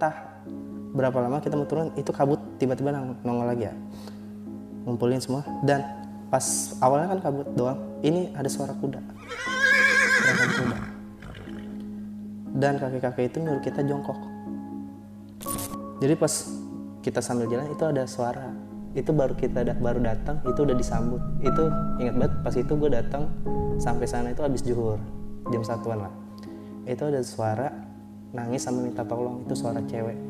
Entah berapa lama kita mau turun itu kabut tiba-tiba nong- nongol lagi ya. Ngumpulin semua. Dan pas awalnya kan kabut doang ini ada suara kuda. Suara kuda. Dan kakek-kakek itu nyuruh kita jongkok. Jadi pas kita sambil jalan itu ada suara. Itu baru kita da- baru datang itu udah disambut. Itu ingat banget pas itu gue datang sampai sana itu habis juhur. Jam satuan lah. Itu ada suara nangis sama minta tolong itu suara cewek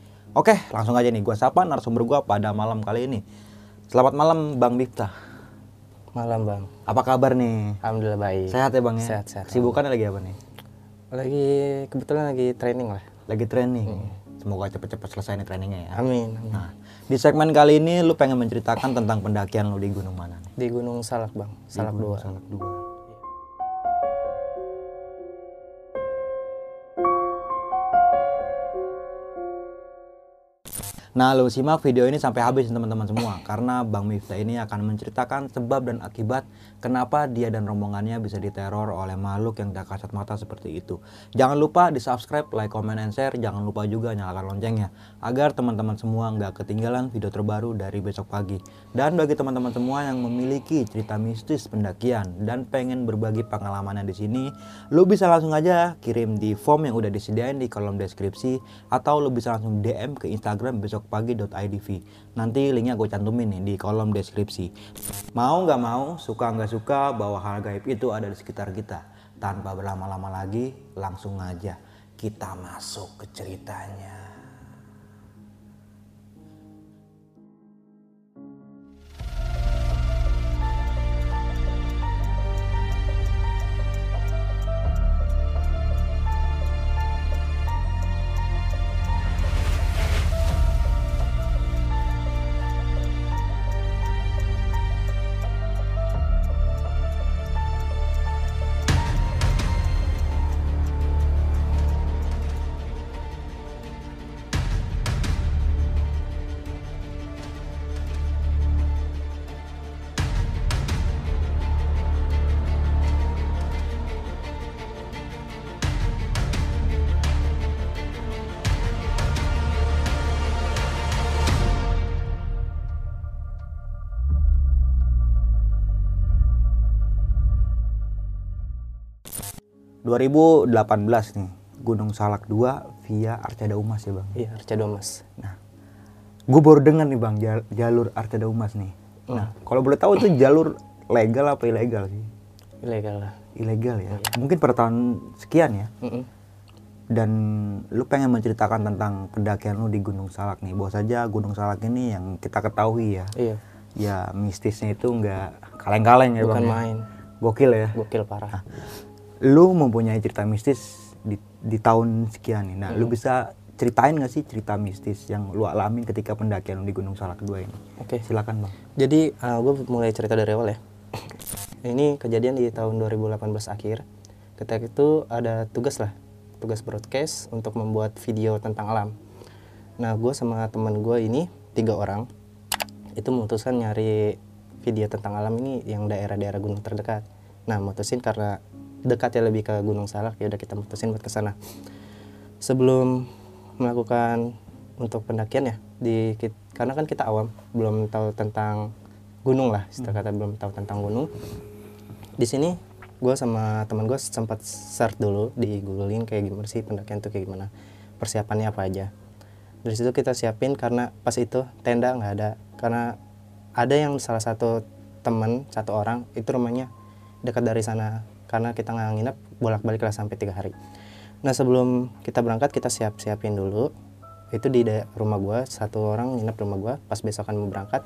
Oke langsung aja nih gue sapa narasumber gue pada malam kali ini Selamat malam Bang Difta malam bang Apa kabar nih? alhamdulillah baik Sehat ya Bang ya? Sehat, sehat. Kesibukannya lagi apa nih? lagi kebetulan lagi training lah Lagi training Semoga cepet-cepet selesai nih trainingnya ya amin, amin. Nah di segmen kali ini lu pengen menceritakan tentang pendakian lu di gunung mana nih? di Gunung Salak bang Salak dua Salak dua. Nah, lu simak video ini sampai habis teman-teman semua karena Bang Miftah ini akan menceritakan sebab dan akibat kenapa dia dan rombongannya bisa diteror oleh makhluk yang tak kasat mata seperti itu. Jangan lupa di-subscribe, like, comment, and share. Jangan lupa juga nyalakan loncengnya agar teman-teman semua nggak ketinggalan video terbaru dari besok pagi. Dan bagi teman-teman semua yang memiliki cerita mistis pendakian dan pengen berbagi pengalamannya di sini, lu bisa langsung aja kirim di form yang udah disediain di kolom deskripsi atau lu bisa langsung DM ke Instagram besokpagi.idv. Nanti linknya gue cantumin nih di kolom deskripsi. Mau nggak mau, suka nggak suka bahwa hal gaib itu ada di sekitar kita. Tanpa berlama-lama lagi, langsung aja kita masuk ke ceritanya. ...2018 nih... ...Gunung Salak 2 via Arcada Umas ya bang. iya Arcado Mas Nah, gue baru dengar nih bang jal- jalur Arcada Umas nih. Nah, kalau boleh tahu itu jalur legal apa ilegal sih? ilegal lah Ilegal ya. Mungkin per tahun sekian ya. Mm-mm. Dan lu pengen menceritakan tentang pendakian lu di Gunung Salak nih. Bahwa saja Gunung Salak ini yang kita ketahui ya. iya Ya mistisnya itu nggak kaleng-kaleng ya bukan bang. ya. main Gokil ya. gokil parah Lu mempunyai cerita mistis di, di tahun sekian nih. Nah, lu bisa ceritain nggak sih cerita mistis yang lu alamin ketika pendakian di Gunung Salak 2 ini? oke Silakan bang. Jadi gue mulai cerita dari awal ya. Ini kejadian di tahun 2018 akhir. Ketika itu ada tugas lah, tugas broadcast untuk membuat video tentang alam. Nah gue sama teman gue ini tiga orang itu memutuskan nyari video tentang alam ini yang daerah-daerah gunung terdekat nah mutusin karena dekatnya lebih ke Gunung Salak ya udah kita mutusin buat ke sana. Sebelum melakukan untuk pendakian ya di karena kan kita awam belum tahu tentang gunung lah istilah kata belum tahu tentang gunung. Di sini gue sama teman gue sempat search dulu di googling kayak gimana sih pendakian tuh kayak gimana persiapannya apa aja. Dari situ kita siapin karena pas itu tenda nggak ada karena ada yang salah satu teman satu orang itu rumahnya dekat dari sana karena kita nggak nginep bolak-balik lah sampai tiga hari. Nah sebelum kita berangkat kita siap siapin dulu. Itu di rumah gua satu orang nginep di rumah gua pas besokan mau berangkat.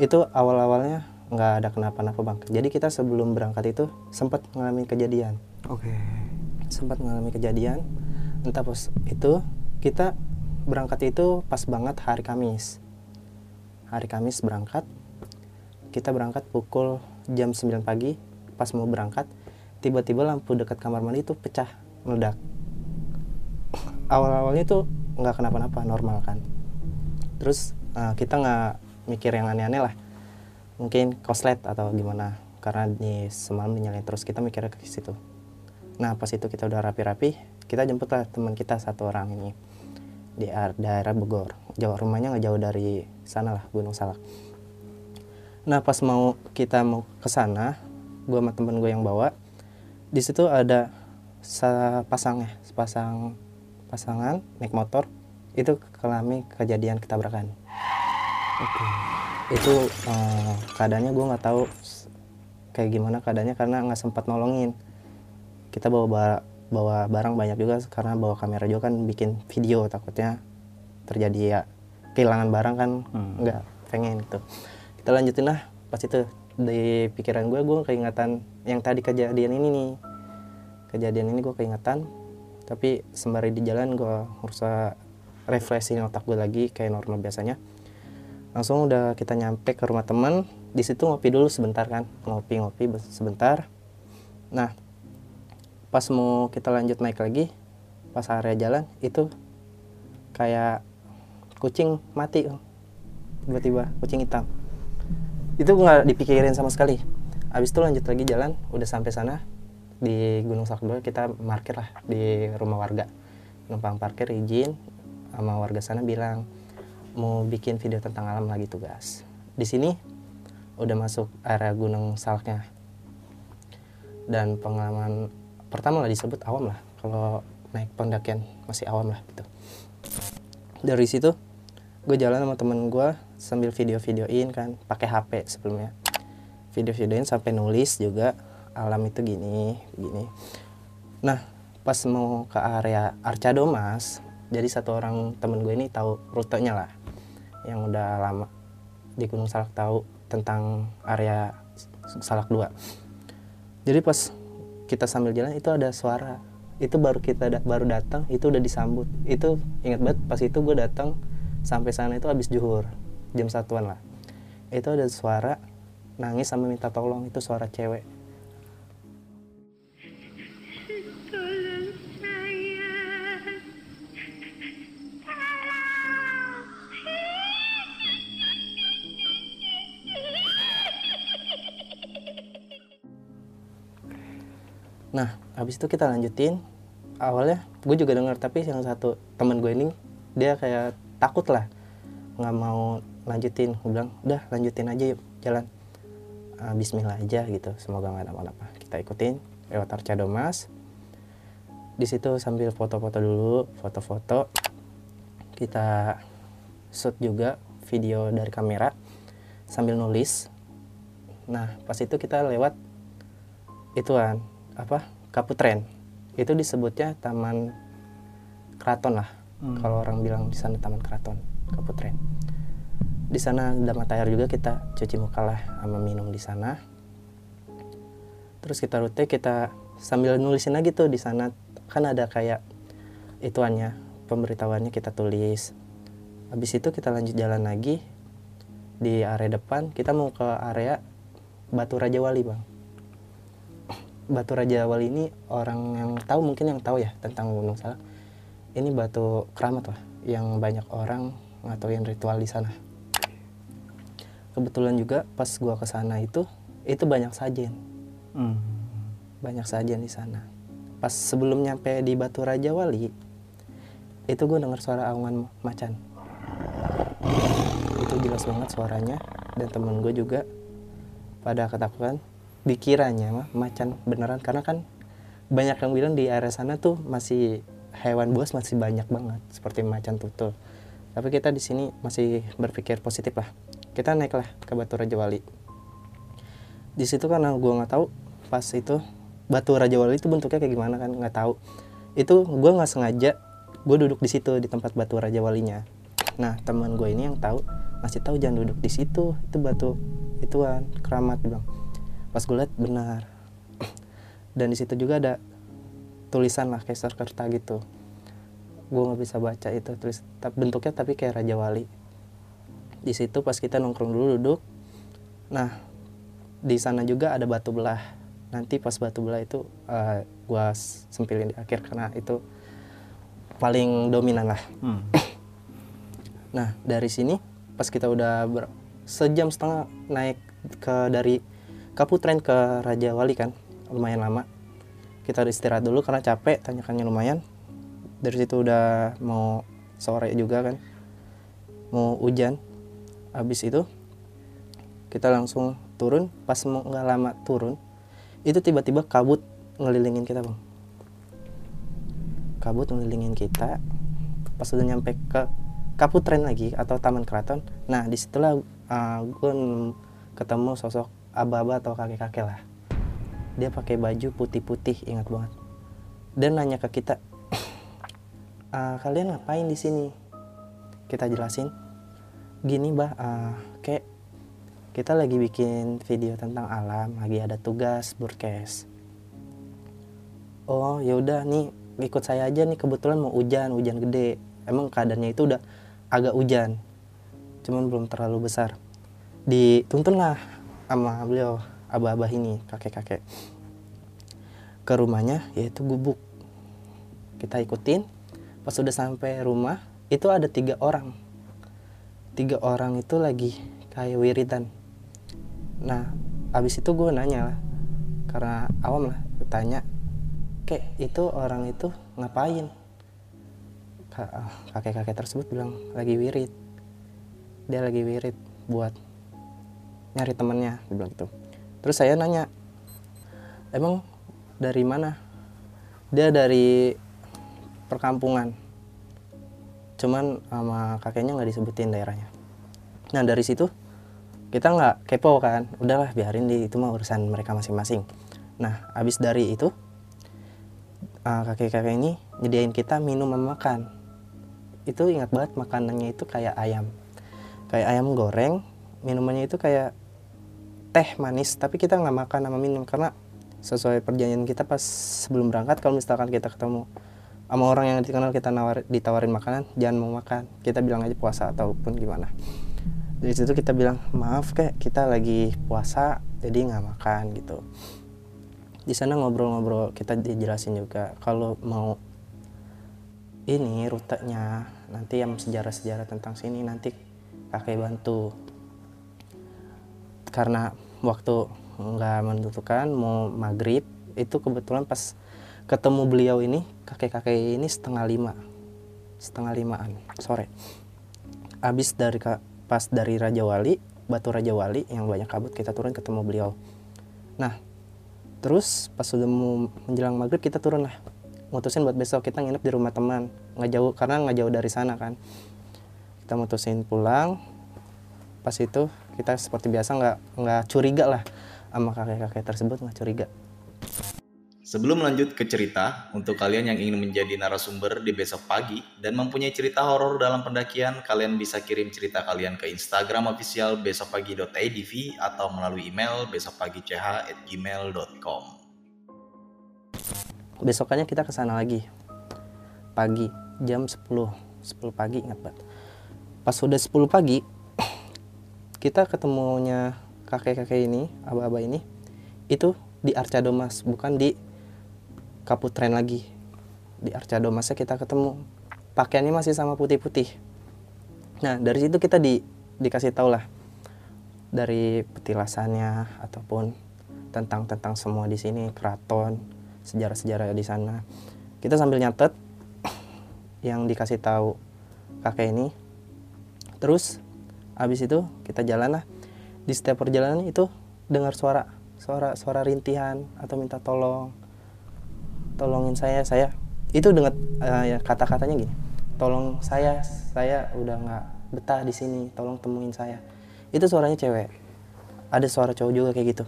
Itu awal-awalnya nggak ada kenapa-napa bang. Jadi kita sebelum berangkat itu sempat mengalami kejadian. Oke. sempat mengalami kejadian. Entah pas itu kita berangkat itu pas banget hari Kamis. Hari Kamis berangkat kita berangkat pukul jam 9 pagi pas mau berangkat tiba-tiba lampu dekat kamar mandi itu pecah meledak awal-awalnya tuh nggak kenapa-napa normal kan terus eh, kita nggak mikir yang aneh-aneh lah mungkin koslet atau gimana karena di semalam dinyalain terus kita mikirnya ke situ Nah pas itu kita udah rapi-rapi, kita jemput lah teman kita satu orang ini di daerah Bogor. Jauh rumahnya nggak jauh dari sana lah Gunung Salak. Nah pas mau kita mau ke sana, gue sama temen gue yang bawa, di situ ada sa- pasangnya, sepasang pasangan naik motor itu kelami kejadian ketabrakan. Itu eh, keadaannya gue nggak tahu kayak gimana keadaannya karena nggak sempat nolongin kita bawa ba- bawa barang banyak juga karena bawa kamera juga kan bikin video takutnya terjadi ya kehilangan barang kan Hmm. nggak pengen gitu kita lanjutin lah pas itu di pikiran gue gue keingatan yang tadi kejadian ini nih. Kejadian ini gue keingatan tapi sembari di jalan gue berusaha refreshing otak gue lagi kayak normal biasanya. Langsung udah kita nyampe ke rumah teman di situ ngopi dulu sebentar kan. Ngopi-ngopi be- sebentar. Nah pas mau kita lanjut naik lagi pas area jalan itu kayak kucing mati tiba-tiba kucing hitam. Itu nggak dipikirin sama sekali habis itu lanjut lagi jalan udah sampai sana di Gunung Sakdol kita parkir lah di rumah warga. Numpang parkir izin sama warga sana bilang mau bikin video tentang alam lagi tugas di sini udah masuk area Gunung Salaknya. Dan pengalaman pertama lah disebut awam lah kalau naik pendakian masih awam lah gitu. Dari situ gue jalan sama temen gue sambil video-videoin kan pakai HP sebelumnya video-videoin sampai nulis juga alam itu gini gini. Nah pas mau ke area Arcado Mas jadi satu orang temen gue ini tahu rutenya lah yang udah lama di Gunung Salak tahu tentang area Salak 2 jadi pas kita sambil jalan itu ada suara. Itu baru kita da- baru datang itu udah disambut. Itu ingat banget pas itu gue datang sampai sana itu habis juhur jam satuan lah. Itu ada suara nangis sama minta tolong itu suara cewek. Nah, habis itu kita lanjutin. Awalnya gue juga dengar, tapi yang satu teman gue ini dia kayak takut lah, nggak mau lanjutin. Gue udah lanjutin aja yuk jalan. Ah, Bismillah aja gitu, semoga nggak ada apa-apa. Kita ikutin lewat Arcado Mas. Di situ sambil foto-foto dulu, foto-foto. Kita shoot juga video dari kamera sambil nulis. Nah, pas itu kita lewat ituan apa Kaputren itu disebutnya taman keraton lah kalau orang bilang di sana taman keraton Kaputren di sana ada mata air juga kita cuci muka lah sama minum di sana. Terus kita rute kita sambil nulisin lagi tuh di sana. Kan ada kayak ituannya pemberitahuannya kita tulis. Habis itu kita lanjut jalan lagi di area depan. Kita mau ke area Batu Raja Wali bang. Batu Raja Wali ini orang yang tahu mungkin yang tahu ya tentang Gunung Salak. Ini batu keramat lah yang banyak orang ngatoin ritual di sana. Kebetulan juga pas gua ke sana itu itu banyak sajen Hmm. banyak sajen di sana. Pas sebelum nyampe di Batu Raja Wali itu gue dengar suara awangan macan. Itu jelas banget suaranya dan temen gue juga pada ketakutan. Dikiranya mah macan beneran karena kan banyak yang bilang di area sana tuh masih hewan buas masih banyak banget seperti macan tutul. Tapi kita di sini masih berpikir positif lah kita naiklah ke Batu Raja Wali. Di situ karena gue nggak tahu pas itu batu Raja Wali itu bentuknya kayak gimana kan nggak tahu. Itu gue nggak sengaja gue duduk di situ di tempat batu Raja Walinya. Nah teman gue ini yang tahu masih tahu jangan duduk di situ itu batu ituan keramat bilang. Pas gue lihat benar. Dan di situ juga ada tulisan lah kayak Sakerta gitu. Gue nggak bisa baca itu tulis bentuknya tapi kayak Raja Wali di situ pas kita nongkrong dulu duduk. Nah di sana juga ada batu belah. Nanti pas batu belah itu eh, gua sempilin di akhir karena itu paling dominan lah. Hmm. nah dari sini pas kita udah ber- sejam setengah naik ke dari Kaputren ke Raja Wali kan lumayan lama. Kita udah istirahat dulu karena capek tanyakannya lumayan. Dari situ udah mau sore juga kan mau hujan habis itu kita langsung turun. Pas mau nggak lama turun itu tiba-tiba kabut ngelilingin kita bang. Kabut ngelilingin kita. Pas udah nyampe ke Kaputren lagi atau Taman Keraton nah di situlah gue ketemu sosok aba-aba atau kakek-kakek lah. Dia pakai baju putih-putih ingat banget. Dan nanya ke kita "Ah, kalian ngapain di sini? Kita jelasin gini bah ah, kayak kita lagi bikin video tentang alam lagi ada tugas broadcast. Oh ya udah nih ikut saya aja nih kebetulan mau hujan hujan gede. Emang keadaannya itu udah agak hujan cuman belum terlalu besar. Dituntun lah sama beliau abah-abah ini kakek-kakek. Ke rumahnya yaitu gubuk. Kita ikutin. Pas udah sampai rumah itu ada tiga orang tiga orang itu lagi kayak wiridan. Nah abis itu gue nanya lah karena awam lah tanya kek itu orang itu ngapain? Ah, kakek-kakek tersebut bilang lagi wirid. Dia lagi wirid buat nyari temennya dia bilang gitu. Terus saya nanya emang dari mana? Dia dari perkampungan cuman sama kakeknya nggak disebutin daerahnya. Nah dari situ kita nggak kepo kan. Udahlah biarin di itu mah urusan mereka masing-masing. Nah abis dari itu uh, kakek-kakek ini nyediain kita minum sama makan. Itu ingat banget makanannya itu kayak ayam. Kayak ayam goreng minumannya itu kayak teh manis tapi kita nggak makan sama minum. Karena sesuai perjanjian kita pas sebelum berangkat kalau misalkan kita ketemu sama orang yang dikenal kita nawar, ditawarin makanan jangan mau makan. Kita bilang aja puasa ataupun gimana. Dari situ kita bilang maaf kayak kita lagi puasa jadi nggak makan gitu. Di sana ngobrol-ngobrol kita dijelasin juga kalau mau ini rutenya nanti yang sejarah-sejarah tentang sini nanti kakek bantu. Karena waktu nggak menentukan mau maghrib itu kebetulan pas ketemu beliau ini kakek-kakek ini setengah lima. Setengah limaan sore. Abis dari pas dari Raja Wali Batu Raja Wali yang banyak kabut kita turun ketemu beliau. Nah terus pas sudah mau menjelang maghrib kita turun lah. Mutusin buat besok kita nginep di rumah teman. Nggak jauh karena nggak jauh dari sana kan. Kita mutusin pulang. Pas itu kita seperti biasa nggak nggak curiga lah sama kakek-kakek tersebut nggak curiga Sebelum lanjut ke cerita, untuk kalian yang ingin menjadi narasumber di besok pagi dan mempunyai cerita horor dalam pendakian, kalian bisa kirim cerita kalian ke Instagram official besokpagi.idv atau melalui email besokpagi.ch@gmail.com. besokannya kita ke sana lagi. Pagi jam 10 10 pagi ingat banget. Pas udah 10 pagi kita ketemunya kakek-kakek ini aba-aba ini itu di Arca Domas bukan di Kaputren lagi. Di Arca Domasnya kita ketemu. Pakaiannya masih sama putih-putih. Nah dari situ kita di dikasih tahu lah dari petilasannya ataupun tentang tentang semua di sini keraton sejarah-sejarah di sana. Kita sambil nyatet yang dikasih tahu kakek ini. Terus habis itu kita jalan lah. Di setiap perjalanan itu dengar suara suara suara rintihan atau minta tolong tolongin saya saya itu dengan eh, ya, kata-katanya gini tolong saya saya udah nggak betah di sini tolong temuin saya. Itu suaranya cewek. Ada suara cowok juga kayak gitu.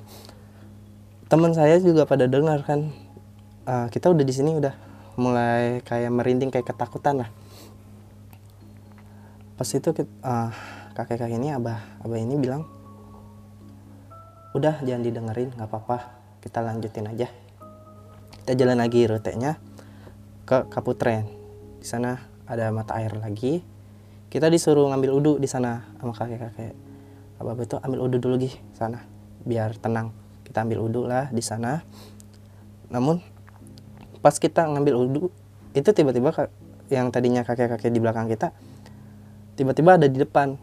Teman saya juga pada dengar kan "Ah, kita udah di sini udah mulai kayak merinding kayak ketakutan lah. Pas itu kit- ah, kakek-kakek ini abah abah ini bilang udah jangan didengerin nggak apa-apa kita lanjutin aja kita jalan lagi rutenya ke Kaputren. Di sana ada mata air lagi. Kita disuruh ngambil udu di sana sama kakek-kakek. Abah itu ambil udu dulu gih sana. Biar tenang. Kita ambil udu lah di sana. Namun pas kita ngambil udu itu tiba-tiba yang tadinya kakek-kakek di belakang kita tiba-tiba ada di depan.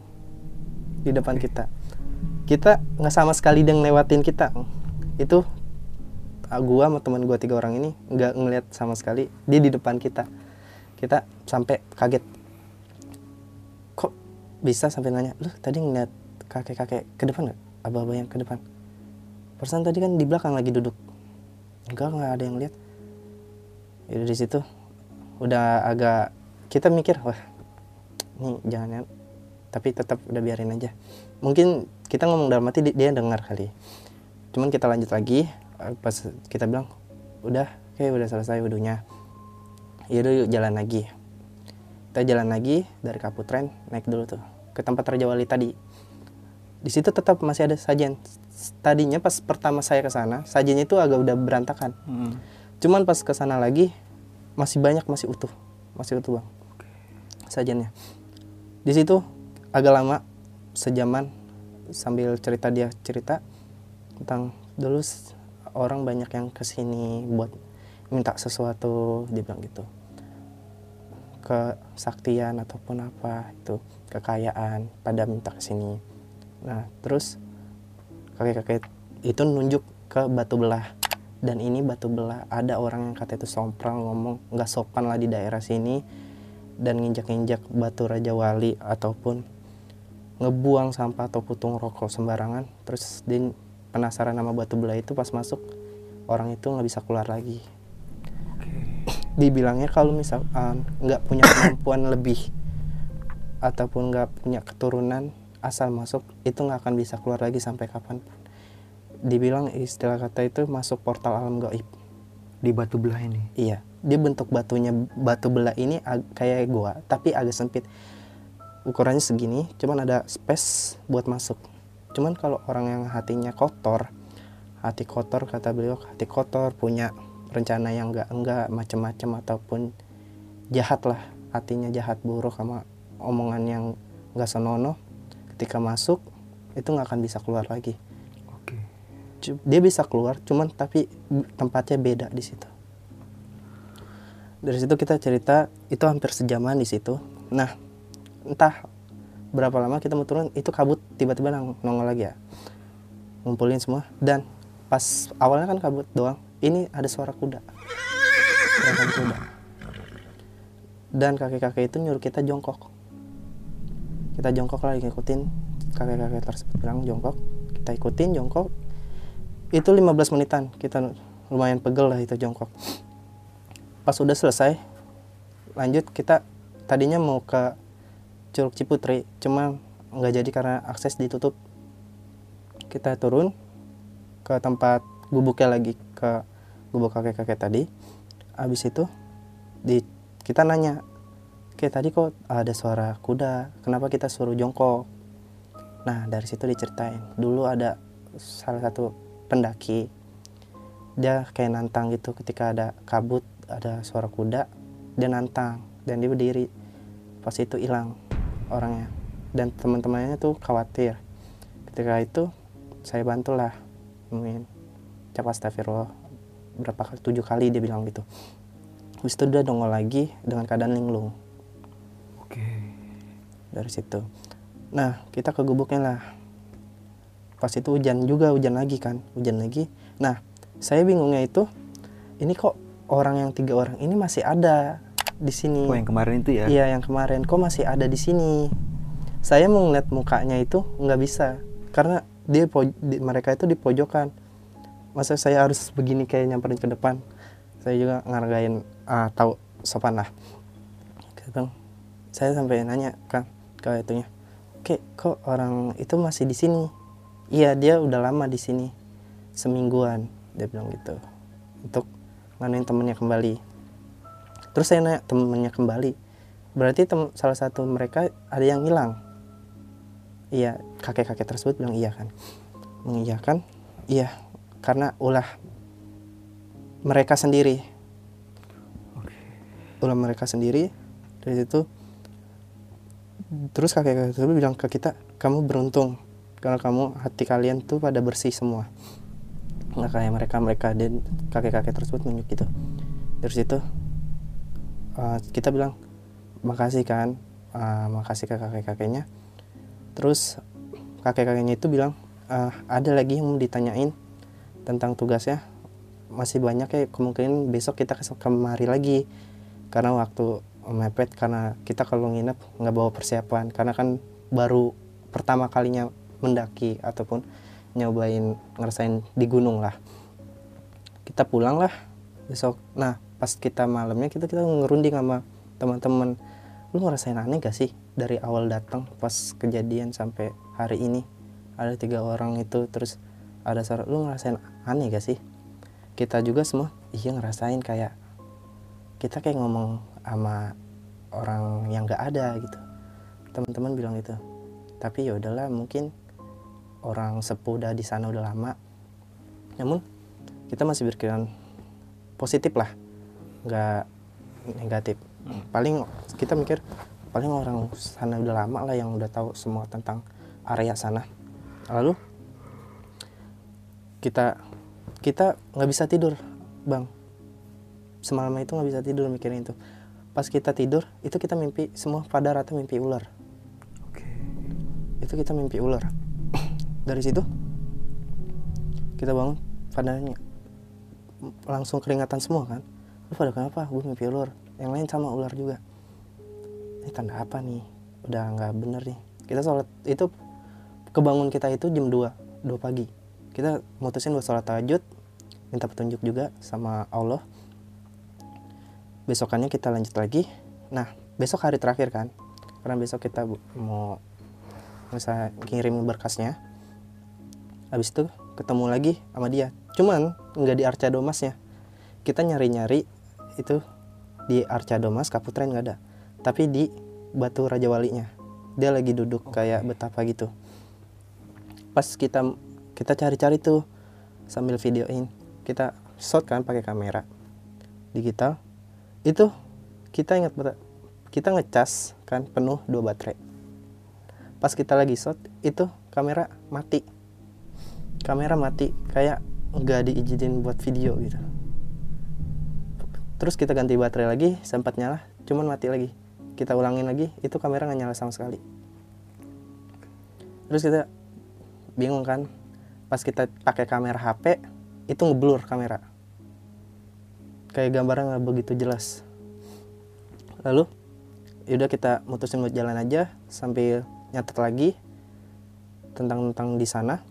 Di depan kita. Kita nggak sama sekali dia ngelewatin kita. Itu gua sama teman gua tiga orang ini nggak ngeliat sama sekali. Dia di depan kita. Kita sampai kaget. Kok bisa sampai nanya lu tadi ngeliat kakek-kakek ke depan nggak? Abah-abah yang ke depan. Perasaan tadi kan di belakang lagi duduk. Enggak nggak ada yang lihat. Ya dari situ udah agak kita mikir wah ini jangan ya. Tapi tetap udah biarin aja. Mungkin kita ngomong dalam hati di- dia dengar kali. Cuman kita lanjut lagi pas kita bilang udah oke udah selesai wudhunya. Yaudah yuk jalan lagi. Kita jalan lagi dari Kaputren naik dulu tuh ke tempat Raja Wali tadi. Di situ tetap masih ada sajian. Tadinya pas pertama saya ke sana sajiannya itu agak udah berantakan. Cuman pas ke sana lagi masih banyak masih utuh masih utuh bang sajiannya. Di situ agak lama sejaman sambil cerita dia cerita tentang dulu orang banyak yang ke sini buat minta sesuatu dia bilang gitu. Kesaktian ataupun apa itu kekayaan pada minta ke sini. Nah terus kakek-kakek itu nunjuk ke batu belah. Dan ini batu belah ada orang yang kata itu sompral ngomong nggak sopan lah di daerah sini. Dan nginjak-injak batu Raja Wali ataupun ngebuang sampah atau putung rokok sembarangan. Terus dia penasaran sama batu belah itu pas masuk orang itu nggak bisa keluar lagi. Dibilangnya kalau misal uh, nggak punya kemampuan lebih ataupun nggak punya keturunan asal masuk itu nggak akan bisa keluar lagi sampai kapan pun. Dibilang istilah kata itu masuk portal alam gaib. Di batu belah ini? Iya, dia bentuk batunya batu belah ini kayak gua, tapi agak sempit. Ukurannya segini, cuman ada space buat masuk. Cuman kalau orang yang hatinya kotor, hati kotor kata beliau, hati kotor punya rencana yang enggak enggak macam-macam ataupun jahat lah, hatinya jahat buruk sama omongan yang enggak senonoh, ketika masuk itu nggak akan bisa keluar lagi. oke. Dia bisa keluar, cuman tapi tempatnya beda di situ. Dari situ kita cerita itu hampir sejaman di situ. Nah entah berapa lama kita mau turun itu kabut tiba-tiba nongol lagi ya. Ngumpulin semua. Dan pas awalnya kan kabut doang ini ada suara kuda. Gerakan kuda. Dan kakek-kakek itu nyuruh kita jongkok. Kita jongkok lagi ngikutin kakek-kakek tersebut bilang jongkok. Kita ikutin jongkok. Itu 15 menitan. Kita lumayan pegel lah itu jongkok. Pas udah selesai lanjut kita tadinya mau ke Curug Ciputri cuma nggak jadi karena akses ditutup. Kita turun ke tempat gubuknya lagi ke gubuk kakek-kakek tadi. Habis itu di kita nanya kayak tadi kok ada suara kuda? Kenapa kita suruh jongkok? Nah dari situ diceritain. Dulu ada salah satu pendaki dia kayak nantang gitu ketika ada kabut ada suara kuda dia nantang dan dia berdiri. Pas itu hilang orangnya. Dan teman-temannya tuh khawatir. Ketika itu saya bantulah nemuin cap astagfirullah. Berapa kali tujuh kali dia bilang gitu. Habis itu dia dongol lagi dengan keadaan linglung. Oke. Dari situ. Nah kita ke gubuknya lah. Pas itu hujan juga hujan lagi kan. Hujan lagi. Nah saya bingungnya itu ini kok orang yang tiga orang ini masih ada di sini Oh yang kemarin itu ya? Iya yang kemarin kok masih ada di sini. Saya mau ngeliat mukanya itu nggak bisa karena dia di- mereka itu di pojokan. Masa saya harus begini kayak nyamperin ke depan. Saya juga ngargain ah, tahu sopan lah. Bang, saya sampai nanya kan ke itunya. Oke, kok orang itu masih di sini? Iya, dia udah lama di sini. Semingguan, dia bilang gitu. Untuk nganuin temennya kembali terus saya nanya temennya kembali berarti tem salah satu mereka ada yang hilang? Iya. Kakek-kakek tersebut bilang iya kan. Mengiyakan iya karena ulah mereka sendiri. Ulah mereka sendiri. Dari situ terus kakek-kakek tersebut bilang ke kita kamu beruntung karena kamu hati kalian tuh pada bersih semua. Nggak kayak mereka mereka dan kakek-kakek tersebut nunjuk gitu. Dari situ uh, kita bilang makasih kan uh, makasih ke kakek-kakeknya. Terus kakek-kakeknya itu bilang "Ah, ada lagi yang ditanyain tentang tugasnya. Masih banyak ya kemungkinan besok kita ke kemari lagi. Karena waktu mepet karena kita kalau nginep nggak bawa persiapan. Karena kan baru pertama kalinya mendaki ataupun nyobain ngerasain di gunung lah. Kita pulang lah besok. Nah pas kita malamnya kita kita ngerunding sama teman-teman. Lu ngerasain aneh gak sih dari awal datang pas kejadian sampai hari ini? Ada tiga orang itu terus ada suara lu ngerasain aneh gak sih? Kita juga semua iya ngerasain kayak kita kayak ngomong sama orang yang gak ada gitu. Teman-teman bilang gitu. Tapi ya udahlah mungkin orang sepuh udah di sana udah lama. Namun kita masih berpikiran positif lah nggak negatif. Paling kita mikir paling orang sana udah lama lah yang udah tahu semua tentang area sana. Lalu kita kita nggak bisa tidur bang. Semalam itu nggak bisa tidur mikirin itu. Pas kita tidur itu kita mimpi semua pada rata mimpi ular. Oke. itu kita mimpi ular. Dari situ kita bangun padanya langsung keringatan semua kan lu pada kenapa? Gue mimpi ular yang lain sama ular juga. Ini tanda apa nih? Udah nggak bener nih. Kita sholat itu kebangun kita itu jam 2 2 pagi. Kita mutusin buat sholat tahajud minta petunjuk juga sama Allah. Besokannya kita lanjut lagi. Nah besok hari terakhir kan? Karena besok kita mau bisa kirim berkasnya. Habis itu ketemu lagi sama dia. Cuman nggak di Arca Domasnya. Kita nyari-nyari itu di Arca Domas Kaputren nggak ada. Tapi di Batu Raja Walinya. Dia lagi duduk kayak betapa gitu. Pas kita kita cari-cari tuh sambil videoin kita shot kan pakai kamera digital. Itu kita ingat kita ngecas kan penuh dua baterai. Pas kita lagi shot itu kamera mati. Kamera mati kayak nggak diizinin buat video gitu terus kita ganti baterai lagi sempat nyala cuman mati lagi. Kita ulangin lagi itu kamera nggak nyala sama sekali. Terus kita bingung kan pas kita pakai kamera HP itu ngeblur kamera. Kayak gambarnya nggak begitu jelas. Lalu yaudah kita mutusin buat jalan aja sambil nyatet lagi tentang tentang di sana.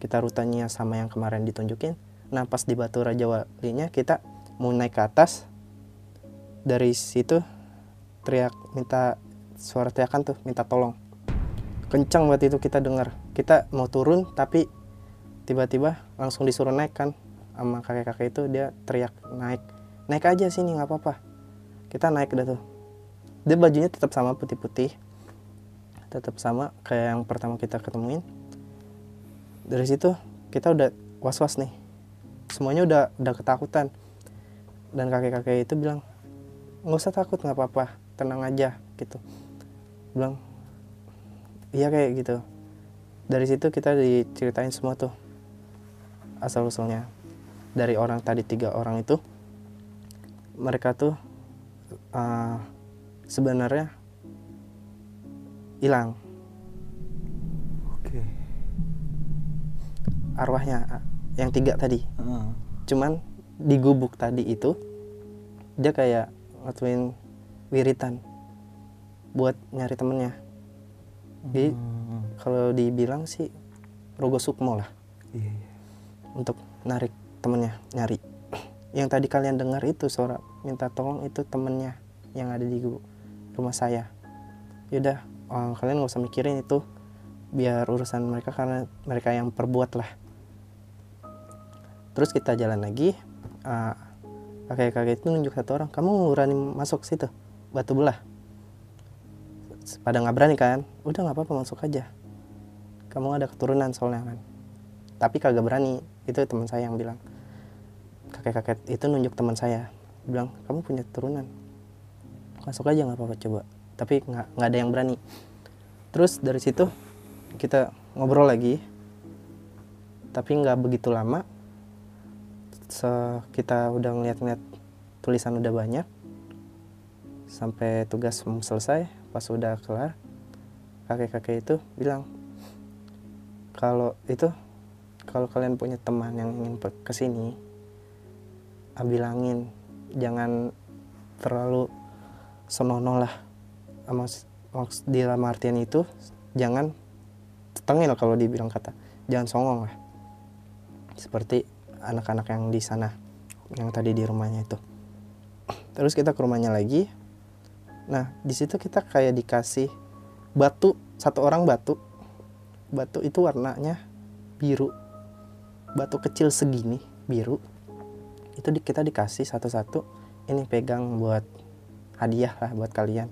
Kita rutenya sama yang kemarin ditunjukin. Nah pas di Batu Raja Walinya kita mau naik ke atas dari situ teriak minta suara teriakan tuh minta tolong. Kencang waktu itu kita dengar. Kita mau turun tapi tiba-tiba langsung disuruh naik kan. Sama kakek-kakek itu dia teriak naik. Naik aja sini nggak apa-apa. Kita naik dah tuh. Dia bajunya tetap sama putih-putih. Tetap sama kayak yang pertama kita ketemuin. Dari situ kita udah was-was nih. Semuanya udah udah ketakutan. Dan kakek-kakek itu bilang nggak usah takut nggak apa-apa tenang aja gitu. Bilang iya kayak gitu. Dari situ kita diceritain semua tuh asal usulnya dari orang tadi tiga orang itu mereka tuh uh, sebenarnya hilang. Oke. arwahnya ah, yang tiga tadi. Heeh. cuman di gubuk tadi itu dia kayak ngatuin wiritan buat nyari temennya. Jadi Hmm. kalau dibilang sih rogo sukmo lah. Iya, iya. untuk narik temennya nyari. Yang tadi kalian dengar itu suara minta tolong itu temennya yang ada di rumah saya. Yaudah eh, kalian nggak usah mikirin itu. Biar urusan mereka karena mereka yang perbuat lah. Terus kita jalan lagi eh, kakek-kakek itu nunjuk satu orang kamu berani masuk situ? Batu belah. Pada nggak berani kan? Udah nggak apa-apa masuk aja. Kamu ada keturunan soalnya kan. Tapi kagak berani. Itu teman saya yang bilang. Kakek-kakek itu nunjuk teman saya. Bilang kamu punya keturunan. Masuk aja nggak apa-apa coba. Tapi nggak nggak ada yang berani. Terus dari situ kita ngobrol lagi. Tapi nggak begitu lama Se- kita udah ngeliat-ngeliat tulisan udah banyak. Sampai tugas selesai pas udah kelar kakek-kakek itu bilang kalau itu kalau kalian punya teman yang ingin ke sini bilangin jangan terlalu senonoh lah sama s- maks- di dalam artian itu jangan tengil kalau dibilang kata. Jangan songong lah. Seperti anak-anak yang di sana yang tadi di rumahnya itu. Terus kita ke rumahnya lagi. Nah di situ kita kayak dikasih batu satu orang batu. Batu itu warnanya biru. Batu kecil segini biru. Itu di, kita dikasih satu-satu. Ini pegang buat hadiah lah buat kalian.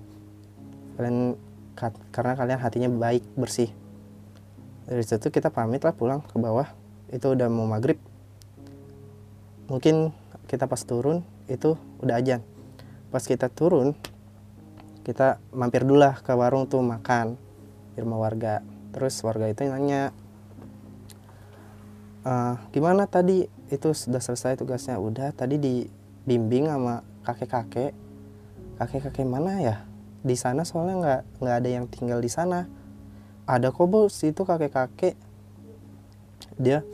Kalian ka- karena kalian hatinya baik bersih. Dari situ kita pamit lah pulang ke bawah. Itu udah mau maghrib mungkin kita pas turun itu udah ajan pas kita turun kita mampir dulu lah ke warung tuh makan di rumah warga. Terus warga itu nanya "Eh, gimana tadi? Itu sudah selesai tugasnya. Udah tadi dibimbing sama kakek-kakek. Kakek-kakek mana ya? Di sana soalnya nggak nggak ada yang tinggal di sana. Ada kok bos itu kakek-kakek. Dia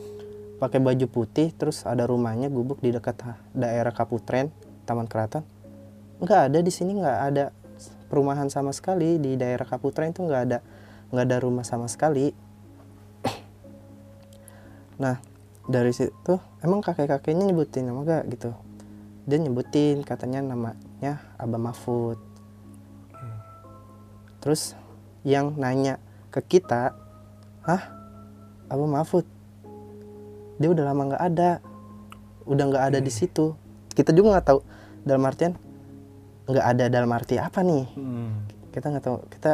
pakai baju putih terus ada rumahnya gubuk di dekat daerah Kaputren Taman Keraton. Nggak ada di sini nggak ada perumahan sama sekali. Di daerah Kaputren itu nggak ada nggak ada rumah sama sekali. Nah dari situ emang kakek-kakeknya nyebutin nama gak gitu? Dia nyebutin katanya namanya Abah Mahfud. Terus yang nanya ke kita hah? Abah Mahfud dia udah lama nggak ada. Udah nggak ada di situ. Kita juga nggak tahu dalam artian nggak ada dalam arti apa nih. Hmm. kita nggak tahu. Kita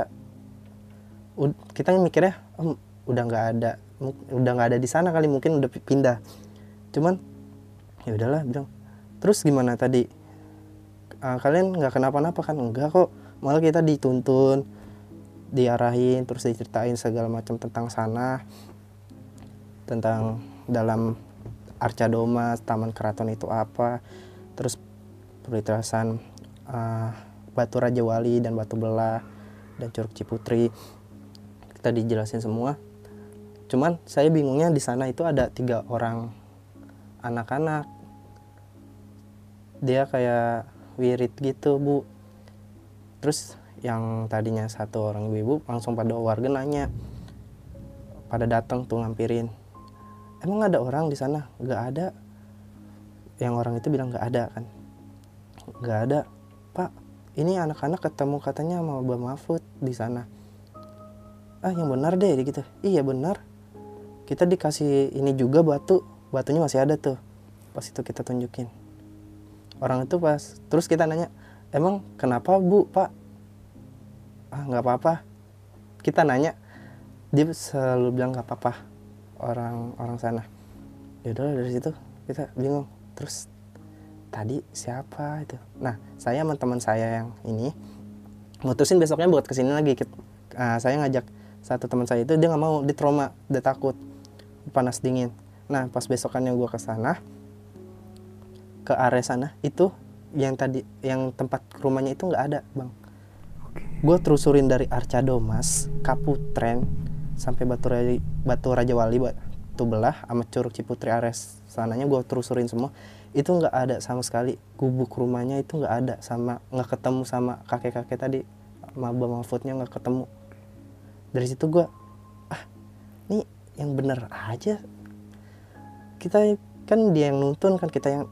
kita mikirnya "Em, udah nggak ada. Udah nggak ada di sana kali mungkin udah pi- pindah. Cuman ya udahlah bilang terus gimana tadi? "Ah, kalian nggak kenapa-napa kan? Enggak kok. Malah kita dituntun diarahin terus diceritain segala macam tentang sana tentang dalam Arca Doma Taman Keraton itu apa. Terus perlintasan uh, Batu Raja Wali dan Batu Belah dan Curug Ciputri. Kita dijelasin semua. Cuman saya bingungnya di sana itu ada tiga orang anak-anak. Dia kayak wirid gitu bu. Terus yang tadinya satu orang ibu langsung pada warga nanya pada datang tuh ngampirin emang ada orang di sana? Nggak ada. Yang orang itu bilang nggak ada kan. Nggak ada. Pak ini anak-anak ketemu katanya sama Mbak Mahfud di sana. Ah yang benar deh gitu. Iya benar. Kita dikasih ini juga batu. Batunya masih ada tuh. Pas itu kita tunjukin. Orang itu pas terus kita nanya emang kenapa bu pak? Ah nggak apa-apa. Kita nanya dia selalu bilang nggak apa-apa orang orang sana. Ya udah dari situ kita bingung. Terus tadi siapa itu? Nah saya sama teman saya yang ini mutusin besoknya buat ke sini lagi. Ah, saya ngajak satu teman saya itu dia nggak mau dia trauma dia takut panas dingin. Nah pas besokannya gua ke sana ke area sana itu yang tadi yang tempat rumahnya itu nggak ada bang. Gue terusurin dari Arca Domas Kaputren sampai Batu Raja, Batu Raja Wali Batu belah sama curug Ciputri Ares. Sananya gue terusurin semua. Itu nggak ada sama sekali. Gubuk rumahnya itu nggak ada sama nggak ketemu sama kakek kakek tadi. Sama Abah Mahfudnya nggak ketemu. Dari situ gue ah ini yang bener aja. Kita kan dia yang nuntun kan kita yang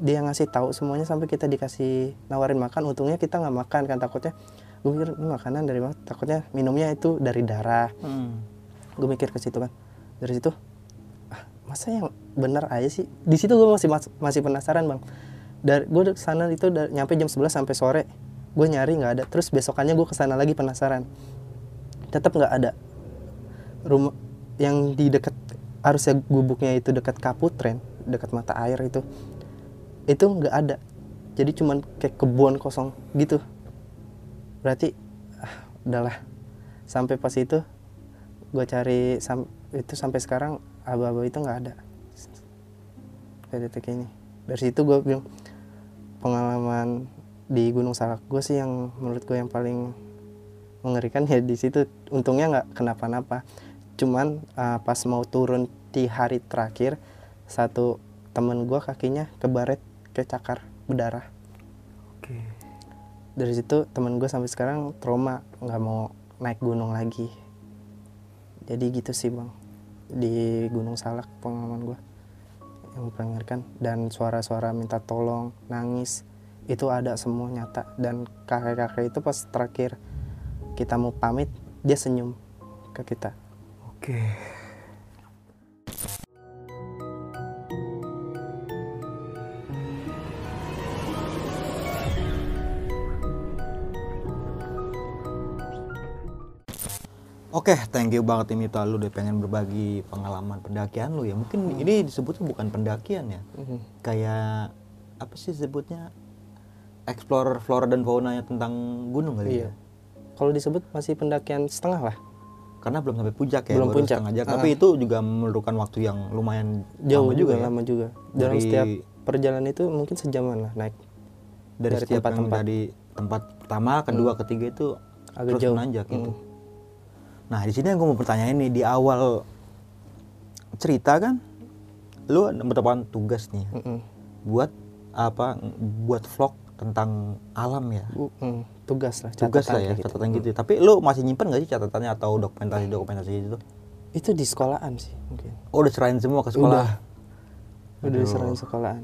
dia yang ngasih tahu semuanya sampai kita dikasih nawarin makan. Untungnya kita nggak makan kan takutnya. Gue mikir ini makanan dari mana? Takutnya minumnya itu dari darah. Hmm. Gue mikir ke situ kan dari situ ah masa yang bener aja sih? Di situ gue masih mas- masih penasaran bang. Dari gue ke sana itu da- nyampe jam 11 sampai sore. Gue nyari nggak ada. Terus besokannya gue ke sana lagi penasaran. Tetap nggak ada. Rumah yang di dekat harusnya gubuknya itu dekat kaputren dekat mata air itu itu nggak ada. Jadi cuman kayak kebun kosong gitu. Berarti ah, udahlah. Sampai pas itu gue cari sam- itu sampai sekarang aba-aba itu nggak ada. Kayak detik ini. Dari situ gue bilang pengalaman di Gunung Salak gue sih yang menurut gue yang paling mengerikan ya di situ. Untungnya nggak kenapa-napa. Cuman uh, pas mau turun di hari terakhir satu temen gue kakinya kebaret ke cakar berdarah. Oke. dari situ temen gue sampai sekarang trauma nggak mau naik gunung lagi jadi gitu sih bang. Di Gunung Salak pengalaman gue yang mengerikan dan suara-suara minta tolong nangis itu ada semua nyata. Dan kakek-kakek itu pas terakhir kita mau pamit dia senyum ke kita. Oke. Oke, thank you banget ini Mita lu udah pengen berbagi pengalaman pendakian lu ya. Mungkin ini disebutnya bukan pendakian ya. Kayak apa sih sebutnya? Explorer flora dan faunanya tentang gunung kali Iya. ya. kalau disebut masih pendakian setengah lah Karena belum sampai puncak ya, Belum baru puncak. setengah jam. Ah. Tapi itu juga memerlukan waktu yang lumayan jauh lama juga, ya. lama juga dalam Dari- setiap perjalanan itu mungkin sejaman lah naik dari, dari setiap yang tempat-tempat. dari tempat pertama, kedua, ketiga itu Agak terus jauh. menanjak gitu. Mm. Nah di sini yang gue mau pertanyaan nih di awal cerita kan, lu mendapatkan tugas nih ya, Mm-mm. buat apa? Buat vlog tentang alam ya. Mm, tugas lah Tugas lah catatan ya, gitu. catatan gitu. Tapi lu masih nyimpen gak sih catatannya atau dokumentasi-dokumentasi itu? itu di sekolahan sih mungkin Oh udah serahin semua ke sekolah. udah diserahin sekolahan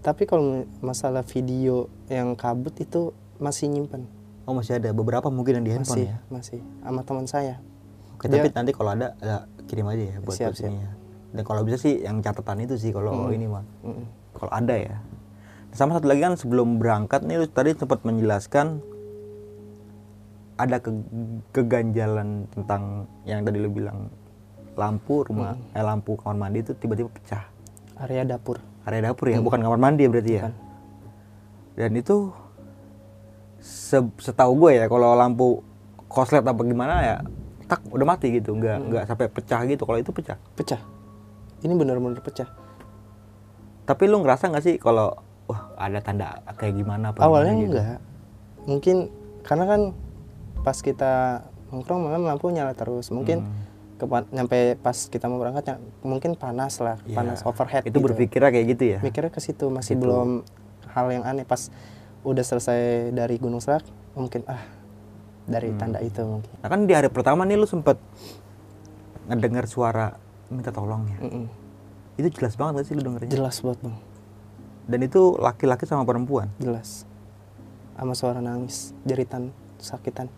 tapi kalau masalah video yang kabut itu masih nyimpen Oh masih ada beberapa mungkin yang di handphone masih ya. masih sama teman saya Oke, Dia- tapi nanti kalau ada ya, kirim aja ya buat Siap, buat sini ya. Dan kalau bisa sih yang catatan itu sih kalau ini mah. Mm-mm. Kalau ada ya. Sama satu lagi kan sebelum berangkat nih lu tadi sempat menjelaskan ada ke- keganjalan tentang yang tadi lu bilang lampu rumah eh lampu kamar mandi itu tiba-tiba pecah. area dapur Area dapur ya, bukan kamar mandi ya berarti ya. Bukan. Dan itu se- setahu gue ya kalau lampu koslet apa gimana ya tak udah mati gitu, nggak nggak sampai pecah gitu. Kalau itu pecah. pecah ini benar-benar pecah Tapi lu ngerasa nggak sih kalau wah ada tanda kayak gimana apa awalnya gitu? enggak mungkin karena kan pas kita nongkrong malam lampu nyala terus mungkin Hmm. kepa- nyampe pas kita mau berangkat ya, mungkin panas lah Iya. panas overhead Itu gitu. berpikirnya kayak gitu ya. mikirnya ke situ masih Gitu. belum hal yang aneh pas udah selesai dari Gunung Salak mungkin ah dari Hmm. tanda itu mungkin Nah kan di hari pertama nih lu sempet ngedengar suara minta tolong ya. Mm-mm. Itu jelas banget gak sih lu dengernya? jelas buat bang Dan itu laki-laki sama perempuan. jelas sama suara nangis jeritan sakitan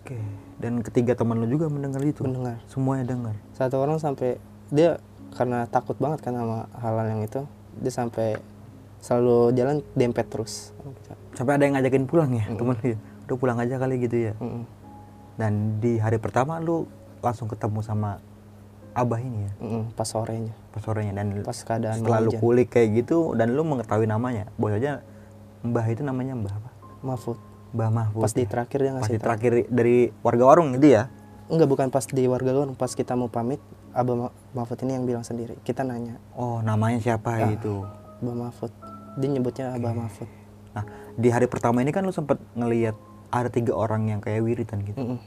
Oke. Dan ketiga teman lu juga mendengar itu. mendengar Semuanya dengar. satu orang sampai dia karena takut banget kan sama hal-hal yang itu dia sampai selalu jalan dempet terus Sampai ada yang ngajakin pulang ya, temen lu. Ya? Udah pulang aja kali gitu ya. Mm-mm. Dan di hari pertama lu langsung ketemu sama abah ini ya, Mm-mm, pas sorenya pas sorenya dan pas keadaan setelah lu kulik kayak gitu dan lu mengetahui namanya, bos aja Mbah itu namanya Mbah apa? Mahfud Mbah Mahfud. pas ya? di terakhir dia Pas ngasih di tahu. terakhir dari warga warung itu ya. enggak bukan pas di warga luar pas kita mau pamit Abah Ma- Mahfud ini yang bilang sendiri kita nanya Oh, namanya siapa Ah. itu? Abah Mahfud dia nyebutnya Abah Mahfud Nah, di hari pertama ini kan lu sempat ngelihat ada tiga orang yang kayak wiritan gitu. Mm-mm.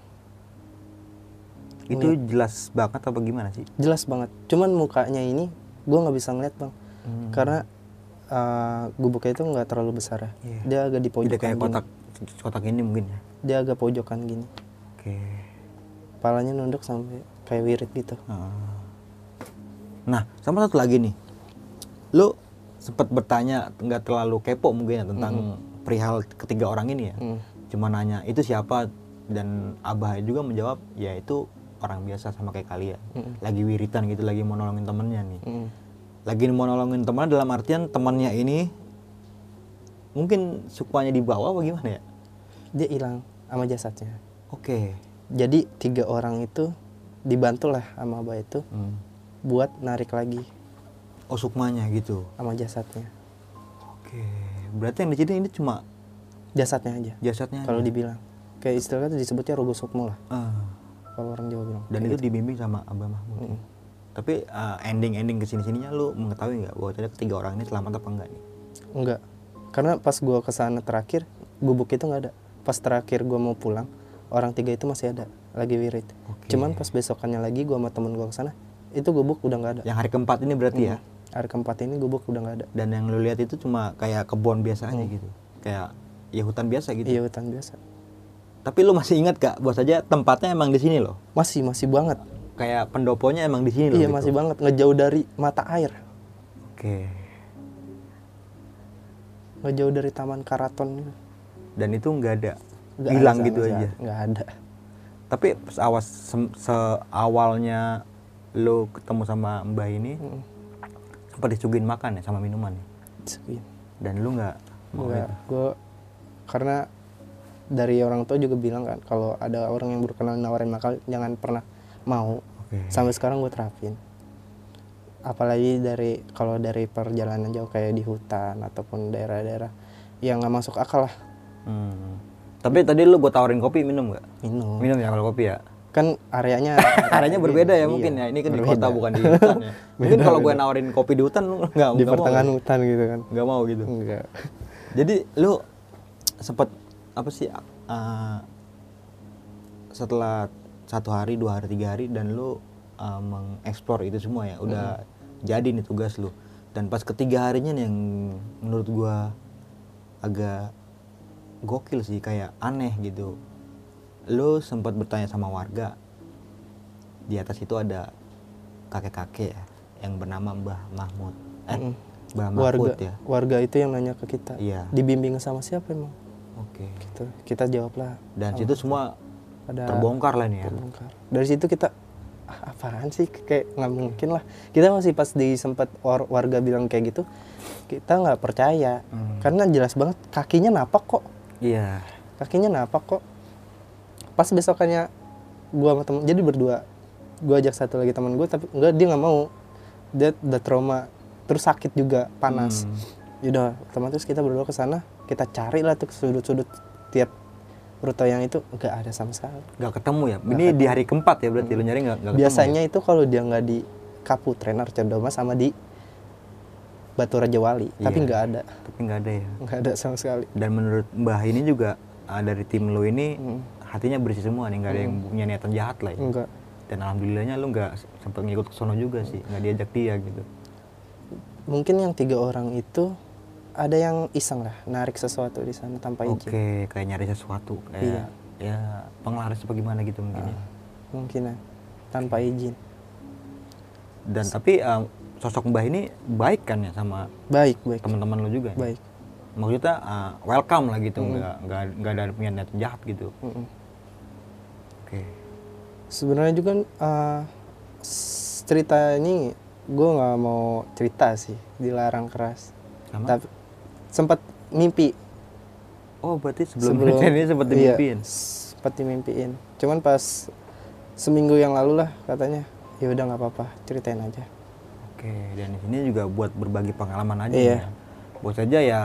Itu jelas banget apa gimana sih? jelas banget cuman mukanya ini gue nggak bisa ngeliat bang karena uh, gubuknya itu nggak terlalu besar ya Iya. dia agak di pojokan kayak gini. kotak kotak ini mungkin ya. dia agak pojokan gini Oke. palanya nunduk sampai kayak wirid gitu Ah. Nah, sama satu lagi nih. Lu sempat bertanya nggak terlalu kepo mungkin ya tentang perihal ketiga orang ini ya. Mm. Cuma nanya itu siapa dan Abah juga menjawab ya itu orang biasa sama kayak kalian. Lagi wiritan gitu, lagi mau nolongin temennya nih. Mm. Lagi mau nolongin temennya dalam artian temannya ini mungkin sukmanya di bawah apa gimana ya? dia hilang sama jasadnya Oke. jadi tiga orang itu dibantu lah sama abah itu Hmm. buat narik lagi Oh sukmanya gitu. sama jasadnya Oke. Berarti yang di sini ini cuma jasadnya aja jasadnya. kalau dibilang kayak istilahnya disebutnya rogo sukmo lah Ah. kalau orang Jawa bilang dan itu gitu. dibimbing sama Abah Mahmud. Tapi ending ending ke sini sininya lu mengetahui nggak bahwa ternyata ketiga orang ini selamat apa enggak nih? enggak karena pas gua ke sana terakhir gubuk itu nggak ada pas terakhir gua mau pulang orang tiga itu masih ada lagi wirid Oke. cuman pas besokannya lagi gua sama temen gua ke sana itu gubuk udah nggak ada Yang hari keempat ini berarti ya? hari keempat ini gubuk udah nggak ada Dan yang lu lihat itu cuma kayak kebun biasa aja gitu, kayak ya hutan biasa gitu. iya hutan biasa Tapi lu masih ingat gak bahwa saja tempatnya emang di sini loh? masih masih banget Kayak pendoponya emang di sini loh. iya gitu. masih banget ngejauh dari mata air Oke. ngejauh dari taman karaton. Dan itu nggak ada, hilang gitu aja. nggak ada Tapi pas awas sem- seawalnya lu ketemu sama Mbah ini, Mm. sempat disuguhin makan ya sama minuman ya? Disuguhin. Dan lu nggak mau gue karena dari orang tua juga bilang kan kalau ada orang yang berkenan nawarin makan jangan pernah mau. Oke. Sampai sekarang gue terapin. Apalagi dari kalau dari perjalanan jauh kayak di hutan ataupun daerah-daerah yang nggak masuk akal lah Hmm. Tapi tadi lu gue tawarin kopi minum nggak? minum. Minum ya kalau kopi ya. Kan areanya Areanya berbeda ya Iya, mungkin ya. Ini kan di berbeda. kota bukan di hutan ya. Mungkin kalau gue nawarin kopi di hutan lu nggak di mau. pertengahan ya? hutan gitu kan. Nggak mau gitu. Enggak. Jadi lu sempat apa sih uh, setelah satu hari, dua hari, tiga hari dan lu uh, mengeksplor itu semua ya. Udah jadi nih tugas lu. Dan pas ketiga harinya nih yang menurut gua agak gokil sih kayak aneh gitu. Lu sempat bertanya sama warga di atas itu ada kakek-kakek ya yang bernama Mbah Mahmud. Eh, Mm. Mbah Warga Mahmud ya. warga itu yang nanya ke kita. Iya. Dibimbing sama siapa emang? Oke. Gitu. Kita jawab lah Dan situ semua ada terbongkar lah nih ya. terbongkar. Dari situ kita ah, apaan sih kayak nggak mungkin lah. Kita masih pas di sempat war- warga bilang kayak gitu, kita nggak percaya Hmm. karena jelas banget kakinya napak kok, Iya. kakinya napak kok. Pas besokannya gua sama temen, jadi berdua, gua ajak satu lagi teman gue tapi enggak dia nggak mau, dia udah trauma, terus sakit juga panas. Hmm. Yaudah, otomatis kita berdua ke sana, kita cari lah tuh sudut-sudut tiap rute yang itu nggak ada sama sekali. Gak ketemu ya. Ini di hari keempat ya berarti lu nyari gak, ketemu. Biasanya itu kalau dia nggak di Kaputren Arcandoma sama di Batu Raja Wali, tapi Iya. nggak ada, ya? Tapi nggak ada ya. nggak ada sama sekali. Dan menurut Mbah ini juga ah, dari tim lu ini Hmm. hatinya bersih semua nih, nggak ada yang punya niatan jahat lah ya. Enggak. Dan alhamdulillahnya lu nggak sempat ngikut ke sono juga sih, nggak diajak dia gitu. Mungkin yang tiga orang itu ada yang iseng lah, narik sesuatu di sana tanpa Oke, izin. kayak nyari sesuatu, kayak Iya. ya penglaris apa gimana gitu mungkin ya. Mungkin ya, tanpa izin. Dan tapi ah, sosok Mbah ini baik kan ya sama Baik, baik, teman-teman lu juga. ya? baik. Maksudnya ah, welcome lah gitu, nggak nggak nggak ada punya niatan jahat gitu. Mm-mm. Oke. Sebenarnya juga uh, s- cerita ini gue nggak mau cerita sih, dilarang keras. Sama? Tapi sempat mimpi Oh berarti sebelum, kejadian ini sempat iya, dimimpiin? sempat dimimpiin. Cuman pas seminggu yang lalu lah katanya, ya udah nggak apa-apa, ceritain aja. Oke, dan di sini juga buat berbagi pengalaman aja Iya. ya. Buat saja ya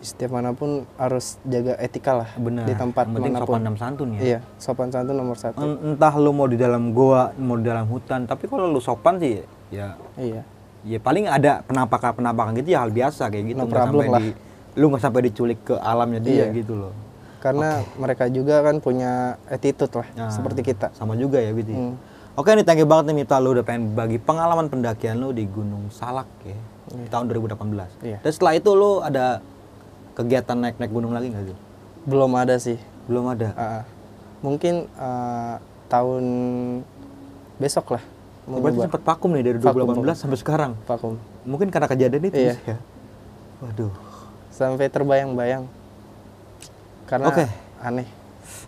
Setiap mana pun harus jaga etika lah benar. di tempat Yang penting mana pun. sopan dan santun ya. Iya, sopan santun nomor satu. En- Entah lu mau di dalam goa, mau di dalam hutan, tapi kalau lu sopan sih ya Iya, ya paling ada penampakan-penampakan gitu ya hal biasa kayak gitu. Nggak sampai lah. di, lu nggak sampai diculik ke alamnya dia Iya. gitu loh. karena mereka juga kan punya attitude lah Nah, seperti kita Sama juga ya Biti. Hmm. Oke nih thank you banget nih Mita lu udah pengen bagi pengalaman pendakian lu di Gunung Salak ya di tahun 2018. Iya. Dan setelah itu lu ada kegiatan naik-naik gunung lagi nggak sih? belum ada sih Belum ada. Ah. mungkin eh, tahun besok lah Mau berarti sempat vakum nih dari Vakum, 2018 sampai sekarang. vakum Mungkin karena kejadian itu Iya. ya. Waduh. sampai terbayang-bayang karena Oke. aneh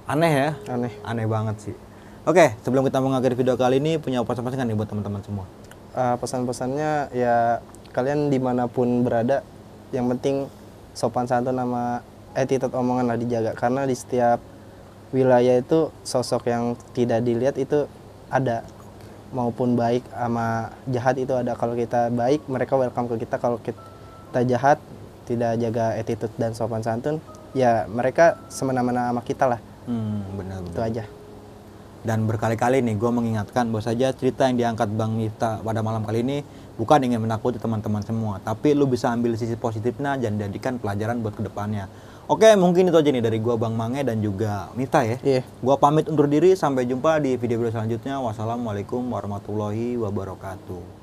Aneh ya. aneh Aneh banget sih. Oke, sebelum kita mengakhiri video kali ini punya pesan-pesan nggak nih buat teman-teman semua? Eh, pesan-pesannya ya kalian di mana pun berada yang penting sopan santun sama attitude omongan lah dijaga karena di setiap wilayah itu sosok yang tidak dilihat itu ada maupun baik sama jahat itu ada. Kalau kita baik mereka welcome ke kita. Kalau kita jahat tidak jaga attitude dan sopan santun ya mereka semena-mena sama kita lah. Hmm, benar itu aja. Dan berkali-kali nih gue mengingatkan bahwa saja cerita yang diangkat Bang Miftah pada malam kali ini bukan ingin menakuti teman-teman semua, tapi lu bisa ambil sisi positifnya dan jadikan pelajaran buat ke depannya. Oke, mungkin itu aja nih dari gua Bang Mange dan juga Miftah ya. iya Gua pamit undur diri, sampai jumpa di video-video selanjutnya. Wassalamualaikum warahmatullahi wabarakatuh.